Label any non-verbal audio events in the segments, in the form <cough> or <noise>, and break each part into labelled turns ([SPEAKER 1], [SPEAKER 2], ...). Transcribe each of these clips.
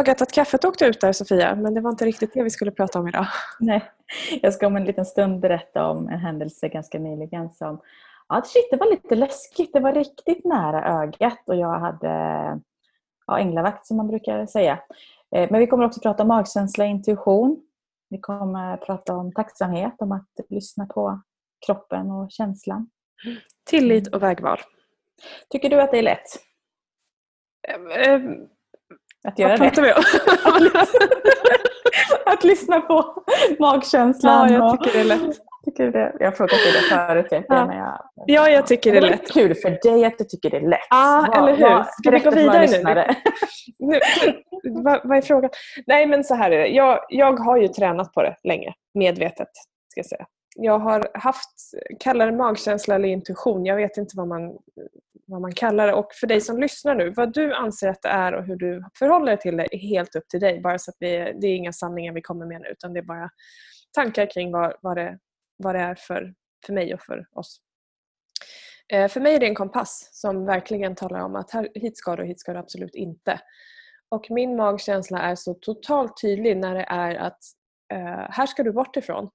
[SPEAKER 1] Ögat att kaffet åkte ut där Sofia, men det var inte riktigt det vi skulle prata om idag.
[SPEAKER 2] Nej, jag ska om en liten stund berätta om en händelse ganska nyligen som ja, shit, det var lite läskigt. Det var riktigt nära ögat och jag hade ja, änglavakt som man brukar säga. Eh, men vi kommer också prata om magkänsla och intuition. Vi kommer prata om tacksamhet, om att lyssna på kroppen och känslan.
[SPEAKER 1] Tillit och vägval.
[SPEAKER 2] Tycker du att det är lätt?
[SPEAKER 1] Ähm,
[SPEAKER 2] att göra
[SPEAKER 1] vad pratar vi om? <laughs>
[SPEAKER 2] att lyssna på magkänslan.
[SPEAKER 1] Ja, jag tycker det är lätt.
[SPEAKER 2] Tycker det? Jag har frågat dig det förut. Jag,
[SPEAKER 1] ja.
[SPEAKER 2] Jag,
[SPEAKER 1] ja, jag tycker det är lätt.
[SPEAKER 2] kul för dig att du tycker det är lätt.
[SPEAKER 1] Ja, ah, eller hur. Ska vi gå vidare nu? <laughs> nu vad, vad är frågan? Nej, men så här är det. Jag, jag har ju tränat på det länge, medvetet. Ska jag säga. Jag har haft, kallar det magkänsla eller intuition, jag vet inte vad man, vad man kallar det. Och för dig som lyssnar nu, vad du anser att det är och hur du förhåller dig till det är helt upp till dig. Bara så att vi, det är inga sanningar vi kommer med nu utan det är bara tankar kring vad, vad, det, vad det är för, för mig och för oss. Eh, för mig är det en kompass som verkligen talar om att här, hit ska du och hit ska du absolut inte. Och min magkänsla är så totalt tydlig när det är att eh, här ska du bort ifrån.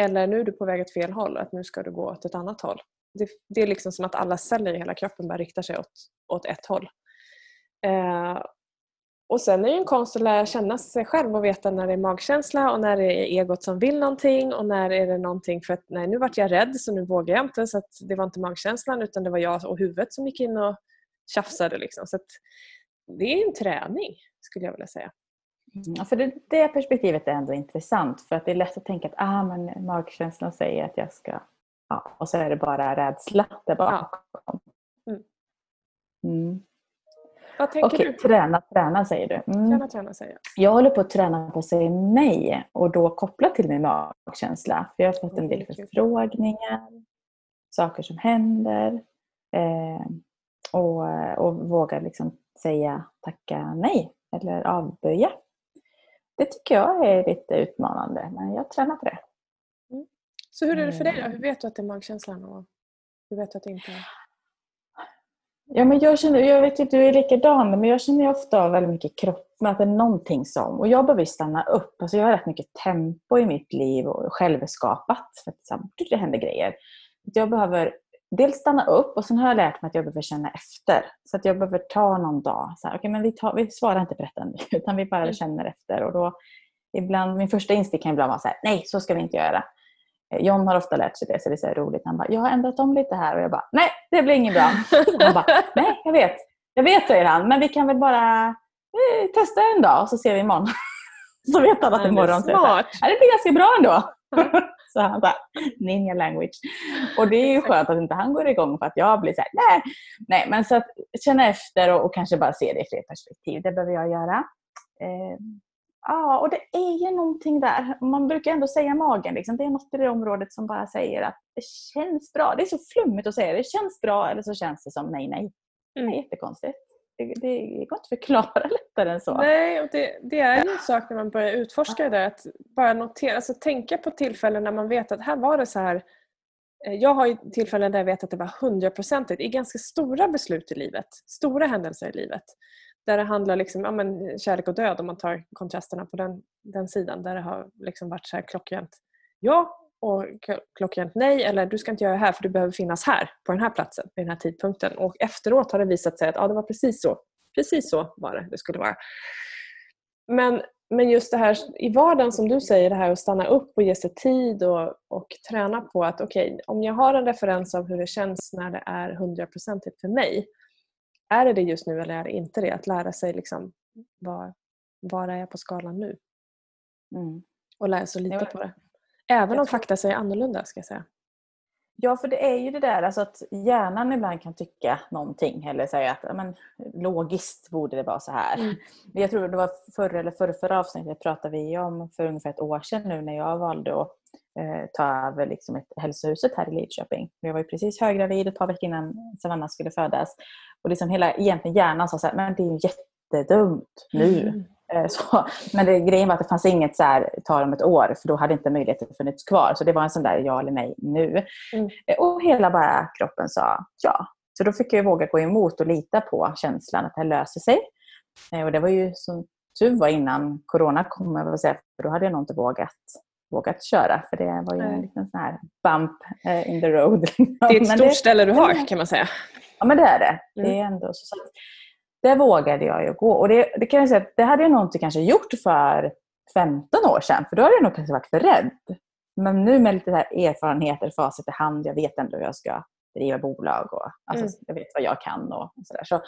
[SPEAKER 1] Eller nu är du på väg åt fel håll, att nu ska du gå åt ett annat håll. Det, det är liksom som att alla celler i hela kroppen bara riktar sig åt, åt ett håll. Eh, och sen är det en konst att lära känna sig själv och veta när det är magkänsla och när det är egot som vill någonting och när är det någonting för att nej nu vart jag rädd så nu vågar jag inte så att det var inte magkänslan utan det var jag och huvudet som gick in och tjafsade. Liksom. Så det är en träning skulle jag vilja säga.
[SPEAKER 2] Mm, ja, för det, det perspektivet är ändå intressant för att det är lätt att tänka att ah, men magkänslan säger att jag ska... Ja, och så är det bara rädsla där bakom. Mm.
[SPEAKER 1] Mm. Vad tänker
[SPEAKER 2] Okej,
[SPEAKER 1] du?
[SPEAKER 2] träna, träna säger du.
[SPEAKER 1] Mm. Träna, träna säger jag.
[SPEAKER 2] Jag håller på att träna på att säga nej och då kopplat till min magkänsla. För jag har fått en del förfrågningar, saker som händer eh, och, och våga liksom säga tacka nej eller avböja. Det tycker jag är lite utmanande, men jag tränar på det.
[SPEAKER 1] Så hur är det för dig då? Mm. Hur vet du att det är magkänslan och hur vet du att det inte är?
[SPEAKER 2] Ja, men jag, känner, jag vet att du är likadan, men jag känner ofta av väldigt mycket kroppen, att det är någonting som... Och jag behöver stanna upp. Alltså jag har rätt mycket tempo i mitt liv och självskapat. För att det händer grejer. Jag behöver dels stanna upp och sen har jag lärt mig att jag behöver känna efter. Så att jag behöver ta någon dag. Så här, okay, men vi, tar, vi svarar inte på detta nu, <laughs> utan vi bara mm. känner efter. Och då, ibland, min första instinkt kan ibland vara så här, nej så ska vi inte göra. John har ofta lärt sig det, så det är så roligt. Han bara, jag har ändrat om lite här. Och jag bara, nej det blir inget bra. Han bara, <laughs> nej jag vet. Jag vet säger han, men vi kan väl bara eh, testa en dag och så ser vi imorgon. <laughs> så vet alla att imorgon.
[SPEAKER 1] Smart.
[SPEAKER 2] Så det blir ganska bra ändå. <laughs> Så han bara, ninja language. Och det är ju skönt att inte han går igång för att jag blir så här, nej. nej men så att känna efter och, och kanske bara se det i fler perspektiv. Det behöver jag göra. Eh, ja, och det är ju någonting där. Man brukar ändå säga magen. Liksom. Det är något i det området som bara säger att det känns bra. Det är så flummigt att säga det. känns bra eller så känns det som nej, nej. Det är mm. jättekonstigt. Det, det går inte att förklara <laughs> lättare än så.
[SPEAKER 1] Nej, och det, det är ju en sak när man börjar utforska det. Att bara notera, alltså tänka på tillfällen när man vet att här var det så här. Eh, jag har ju tillfällen där jag vet att det var hundraprocentigt i ganska stora beslut i livet. Stora händelser i livet. Där det handlar liksom, ja, men kärlek och död om man tar kontrasterna på den, den sidan. Där det har liksom varit så här klockrent ja och klockrent nej eller du ska inte göra det här för du behöver finnas här på den här platsen vid den här tidpunkten. Och efteråt har det visat sig att ja, det var precis så. Precis så var det det skulle vara. Men, men just det här i vardagen som du säger, det här att stanna upp och ge sig tid och, och träna på att okej, okay, om jag har en referens av hur det känns när det är hundraprocentigt typ för mig. Är det det just nu eller är det inte det? Att lära sig liksom, var, var är jag på skalan nu? Mm. Och lära sig lita på det. Även om fakta säger annorlunda ska jag säga.
[SPEAKER 2] Ja, för det är ju det där alltså att hjärnan ibland kan tycka någonting eller säga att men, logiskt borde det vara så här. Mm. Jag tror det var förra eller förra, förra avsnittet pratade vi om för ungefär ett år sedan nu när jag valde att eh, ta över liksom ett hälsohuset här i Lidköping. Jag var ju precis höggravid ett par veckor innan Savannah skulle födas. Och liksom hela egentligen hjärnan sa så här, men det är ju jättedumt nu. Mm. Eh, så, men det, grejen var att det fanns inget så här, ta om ett år för då hade inte möjligheten funnits kvar. Så det var en sån där ja eller nej nu. Mm. Eh, och hela bara kroppen sa ja. Så då fick jag våga gå emot och lita på känslan att det här löser sig. Eh, och det var ju som tur var innan corona kom, jag säga, för då hade jag nog inte vågat, vågat köra. För det var ju en liten sån här bump eh, in the road.
[SPEAKER 1] Det är ett <laughs> stort det, ställe du har kan man säga.
[SPEAKER 2] Ja men det är det. Mm. det är ändå så, det vågade jag ju gå. Och det, det kan jag säga det hade jag nog inte kanske gjort för 15 år sedan. För då hade jag nog kanske varit för rädd. Men nu med lite här erfarenheter, facit i hand, jag vet ändå hur jag ska driva bolag och alltså, mm. jag vet vad jag kan och, och sådär. Så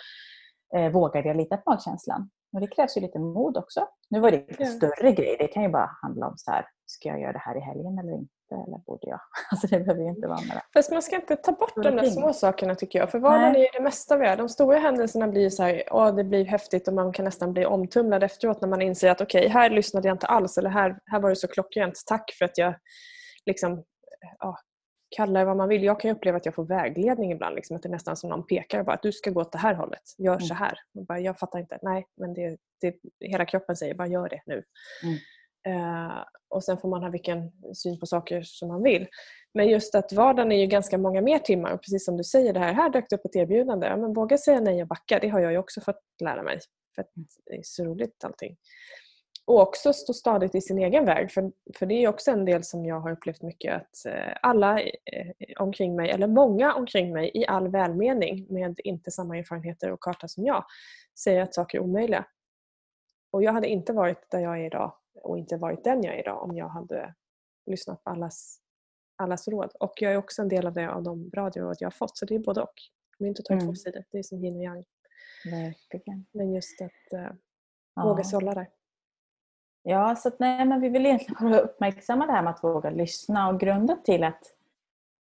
[SPEAKER 2] eh, vågade jag lita på magkänslan. Och det krävs ju lite mod också. Nu var det en ja. större grej. Det kan ju bara handla om så här, ska jag göra det här i helgen eller inte? Eller borde jag? <laughs> Alltså det behöver ju inte vara med
[SPEAKER 1] Fast man ska inte ta bort de där små sakerna tycker jag. För vardagen är ju det mesta vi gör. De stora händelserna blir så här, åh, det blir häftigt och man kan nästan bli omtumlad efteråt när man inser att okej, okay, här lyssnade jag inte alls eller här, här var det så klockrent. Tack för att jag liksom, ja, kalla det vad man vill. Jag kan uppleva att jag får vägledning ibland. Liksom, att det är nästan som någon pekar bara att du ska gå åt det här hållet. Gör mm. så här. Och bara, jag fattar inte. Nej, men det, det, hela kroppen säger bara gör det nu. Mm. Uh, och sen får man ha vilken syn på saker som man vill. Men just att vardagen är ju ganska många mer timmar. Och precis som du säger, det här, här dök det upp ett erbjudande. Ja, men våga säga nej och backa. Det har jag ju också fått lära mig. För det är så roligt allting. Och också stå stadigt i sin egen väg. För, för det är också en del som jag har upplevt mycket att eh, alla eh, omkring mig, eller många omkring mig i all välmening med inte samma erfarenheter och karta som jag, säger att saker är omöjliga. Och jag hade inte varit där jag är idag och inte varit den jag är idag om jag hade lyssnat på allas, allas råd. Och jag är också en del av det av de bra råd jag har fått. Så det är både och. Myntet har mm. två sidor. Det är som yin och yang.
[SPEAKER 2] Verkligen.
[SPEAKER 1] Men just att uh, ja. våga sålla där.
[SPEAKER 2] Ja, så att, nej, men vi vill egentligen bara uppmärksamma det här med att våga lyssna och grunden till att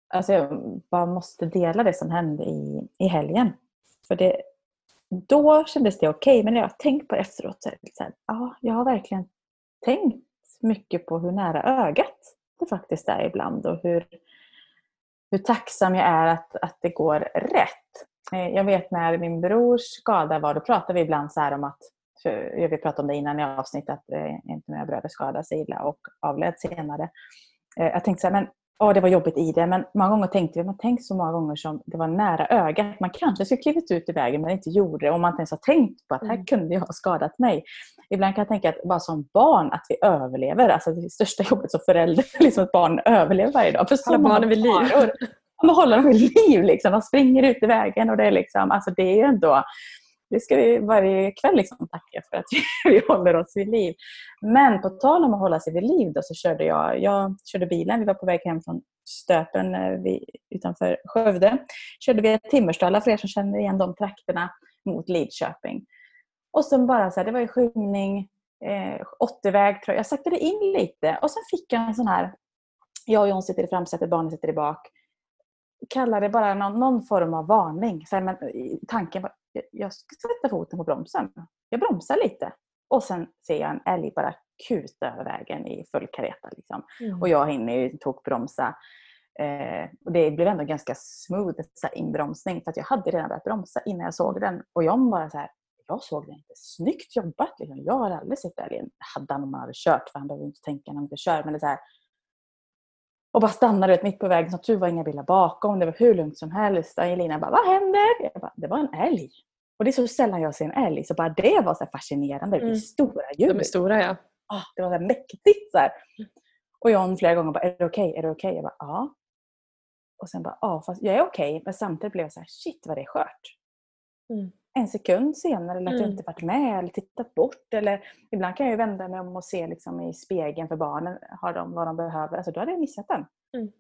[SPEAKER 2] alltså jag bara måste dela det som hände i, i helgen. För det, då kändes det okej, okay, men när jag har tänkt på det efteråt så är det så här, ja, jag har verkligen tänkt mycket på hur nära ögat det faktiskt är ibland och hur, hur tacksam jag är att, att det går rätt. Eh, jag vet när min brors skada var, då pratade vi ibland så om att för vi pratade om det innan i avsnittet, att eh, inte mina bröder skadade sig illa och avled senare. Eh, jag tänkte så här, men ja, det var jobbigt i det, men många gånger tänkte vi, man tänkt så många gånger som det var nära ögat. Man kanske skulle klivit ut i vägen men inte gjorde det och man inte ens har tänkt på att här mm. kunde jag ha skadat mig. Ibland kan jag tänka att bara som barn att vi överlever, alltså det största jobbet som förälder, <laughs> liksom att barn överlever varje dag.
[SPEAKER 1] För så barnen vid liv.
[SPEAKER 2] Man håller dem vid liv, liksom. de springer ut i vägen och det är liksom, alltså det är ändå det ska vi varje kväll liksom tacka för att <laughs> vi håller oss vid liv. Men på tal om att hålla sig vid liv då, så körde jag, jag körde bilen. Vi var på väg hem från Stöpen eh, utanför Skövde. Körde vi Timmerstala, för er som känner igen de trakterna mot Lidköping. Och sen bara så här, det var ju skymning, eh, 80-väg tror jag. Jag saktade in lite och sen fick jag en sån här, jag och John sitter i framsätet, barnen sitter i bak. Kallar det bara någon, någon form av varning. Så här, men eh, tanken var, jag ska sätta foten på bromsen. Jag bromsar lite och sen ser jag en älg bara kuta över vägen i full kareta. Liksom. Mm. Och jag hinner ju tokbromsa. Eh, och det blev ändå ganska smooth så här, inbromsning för att jag hade redan börjat bromsa innan jag såg den. Och John bara så här, jag såg den inte. Snyggt jobbat! Liksom. Jag har aldrig sett älgen. Hade han om man hade kört, för han behöver inte tänka när han inte kör. Men det är så här, och bara stannade vet, mitt på vägen. Som tur var inga bilar bakom. Det var hur lugnt som helst. Angelina bara, vad händer? Jag bara, det var en älg. Och det är så sällan jag ser en älg. Så bara det var så fascinerande. Mm. Stora djur.
[SPEAKER 1] De är stora ja.
[SPEAKER 2] Oh, det var så mäktigt. Så här. Och John flera gånger bara, är det okej? Okay? Är det okej? Okay? Jag bara, ja. Och sen bara, ja, fast jag är okej. Okay. Men samtidigt blev jag så här, shit vad det är skört. Mm. En sekund senare, eller att mm. jag inte varit med eller tittat bort. Eller, ibland kan jag vända mig om och se liksom, i spegeln för barnen, har de vad de behöver. Alltså, då hade jag missat den. Mm.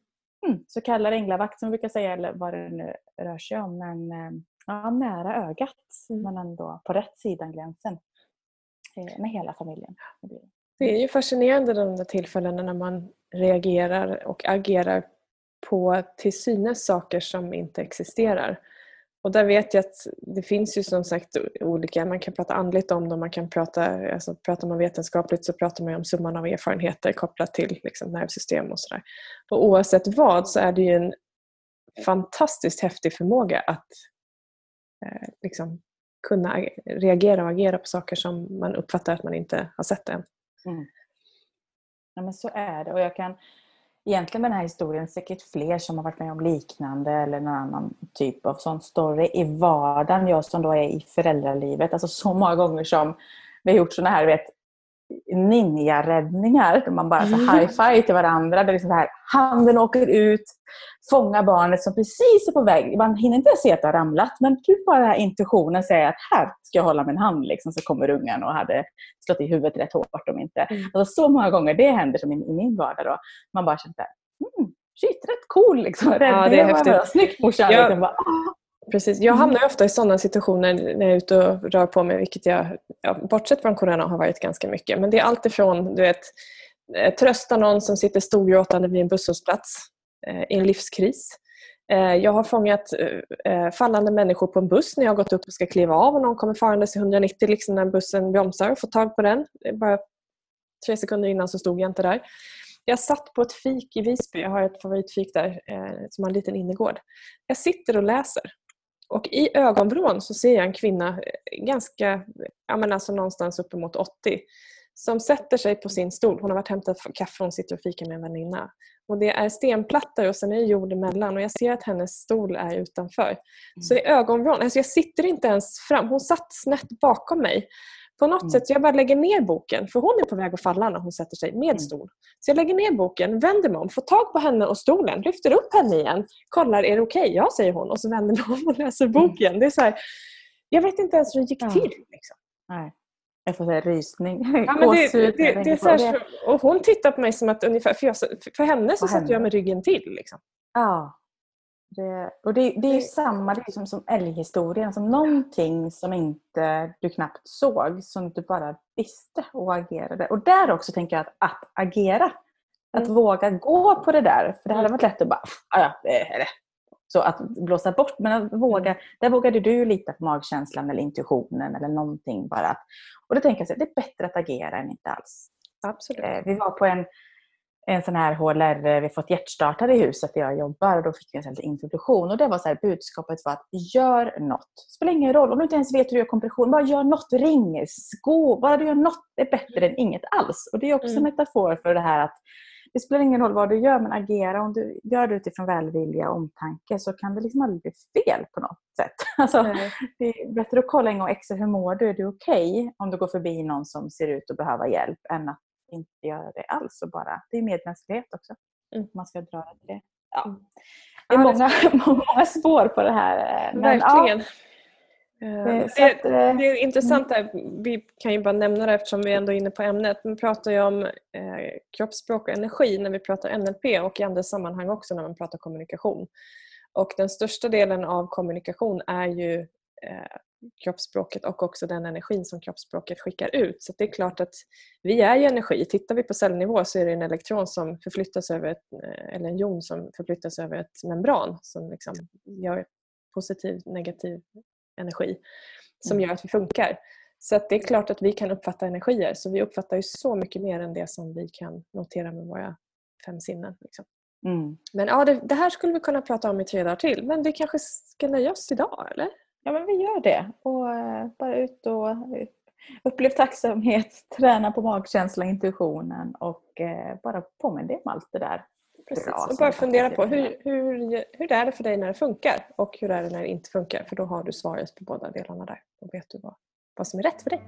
[SPEAKER 2] Mm. Så kallad änglavakt som vi brukar säga, eller vad det nu rör sig om. Men eh, ja, nära ögat, mm. men ändå på rätt sidan gränsen eh, med hela familjen.
[SPEAKER 1] Det är ju fascinerande de där tillfällena när man reagerar och agerar på till synes saker som inte existerar. Och där vet jag att det finns ju som sagt olika, man kan prata andligt om det, man kan prata, alltså pratar man vetenskapligt så pratar man om summan av erfarenheter kopplat till liksom nervsystem och sådär. Och oavsett vad så är det ju en fantastiskt häftig förmåga att eh, liksom kunna reagera och agera på saker som man uppfattar att man inte har sett än. Mm.
[SPEAKER 2] Ja, men så är det. Och jag kan egentligen med den här historien säkert fler som har varit med om liknande eller någon annan typ av sån story i vardagen. Jag som då är i föräldralivet. Alltså så många gånger som vi har gjort såna här vet, ninja-räddningar. Där man bara så mm. high-five till varandra. Där liksom här, handen åker ut, fångar barnet som precis är på väg. Man hinner inte se att det har ramlat, men typ bara den här intuitionen säger att här ska jag hålla min hand. Liksom, så kommer ungen och hade slått i huvudet rätt hårt om inte. Mm. Alltså, så många gånger det händer som i, i min vardag. Då. Man bara känner mm, shit, rätt cool liksom.
[SPEAKER 1] Ja, det är häftigt.
[SPEAKER 2] Snyggt morsan.
[SPEAKER 1] Ja. Liksom, bara, ah. Precis. Jag hamnar ofta i sådana situationer när jag är ute och rör på mig, vilket jag, ja, bortsett från corona, har varit ganska mycket. Men det är alltifrån du vet, eh, trösta någon som sitter storgråtande vid en busshållplats eh, i en livskris. Eh, jag har fångat eh, eh, fallande människor på en buss när jag har gått upp och ska kliva av och någon kommer farandes i 190 liksom när bussen bromsar och får tag på den. Bara tre sekunder innan så stod jag inte där. Jag satt på ett fik i Visby, jag har ett favoritfik där eh, som har en liten innergård. Jag sitter och läser och i ögonvrån så ser jag en kvinna, eh, ganska, ja men alltså någonstans uppemot 80, som sätter sig på sin stol. Hon har varit hämtat kaffe och sitter och fikar med en väninna. Och det är stenplattor och sen är det jord emellan och jag ser att hennes stol är utanför. Mm. Så i ögonvrån, alltså jag sitter inte ens fram. Hon satt snett bakom mig. På något mm. sätt, så jag bara lägger ner boken, för hon är på väg att falla när hon sätter sig med mm. stol. Så jag lägger ner boken, vänder mig om, får tag på henne och stolen, lyfter upp henne igen, kollar, är det okej? Okay? Ja, säger hon. Och så vänder mig om och läser mm. boken. Det är så här, jag vet inte ens hur det gick ja. till. Liksom.
[SPEAKER 2] Nej. Jag får säga rysning.
[SPEAKER 1] Ja, men det, det, det, det är så här, och hon tittar på mig som att ungefär, för, jag, för henne så satt jag med ryggen till. Liksom.
[SPEAKER 2] Ja. Det, och det, det är ju samma det är som, som älghistorien. Som någonting som inte du knappt såg, som du bara visste och agerade. Och där också tänker jag att, att agera. Att mm. våga gå på det där. För det hade varit lätt att bara, ja, det. Så att blåsa bort. Men att våga, mm. där vågade du lita på magkänslan eller intuitionen eller någonting bara. Och då tänker jag att det är bättre att agera än inte alls.
[SPEAKER 1] Absolut.
[SPEAKER 2] Eh, vi var på en en sån här HLR, vi har fått hjärtstartare i huset där jag jobbar och då fick vi en sån introduktion och det var så här, budskapet var att gör något. Spelar ingen roll om du inte ens vet hur du gör kompression, bara gör något, ring, gå, bara du gör något är bättre än inget alls. Och det är också mm. en metafor för det här att det spelar ingen roll vad du gör men agera, om du gör det utifrån välvilja och omtanke så kan det liksom aldrig bli fel på något sätt. <laughs> Alltså, det är bättre att kolla en gång extra, hur mår du? Är du okej okay? om du går förbi någon som ser ut att behöva hjälp än att inte göra det alls. Och bara, det är medmänsklighet också. Mm. Man ska dra det det. Ja. Mm. Det är många, <laughs> många spår på det här.
[SPEAKER 1] Men, Verkligen. Ja. Eh, det, det, det, är eh, intressant där. Vi kan ju bara nämna det eftersom vi ändå är inne på ämnet. Vi pratar ju om eh, kroppsspråk och energi när vi pratar NLP och i andra sammanhang också när man pratar kommunikation. Och den största delen av kommunikation är ju eh, kroppsspråket och också den energin som kroppsspråket skickar ut. Så det är klart att vi är ju energi. Tittar vi på cellnivå så är det en elektron som förflyttas över ett, eh, eller en jon som förflyttas över ett membran som liksom gör positiv negativ energi som mm. gör att vi funkar. Så det är klart att vi kan uppfatta energier. Så vi uppfattar ju så mycket mer än det som vi kan notera med våra fem sinnen. Liksom. Mm. Men ja, det, det, här skulle vi kunna prata om i tre dagar till. Men vi kanske ska nöja oss idag, eller?
[SPEAKER 2] Ja, men vi gör det. Och eh, bara ut och upplev tacksamhet, <laughs> träna på magkänsla, intuitionen och eh, bara påminn dig om allt det där.
[SPEAKER 1] Precis. och bara fundera på hur, hur, hur är det för dig när det funkar och hur är det när det inte funkar? För då har du svaret på båda delarna där. Då vet du vad, vad som är rätt för dig.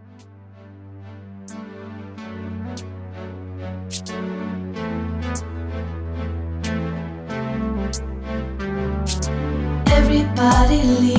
[SPEAKER 1] Everybody leads.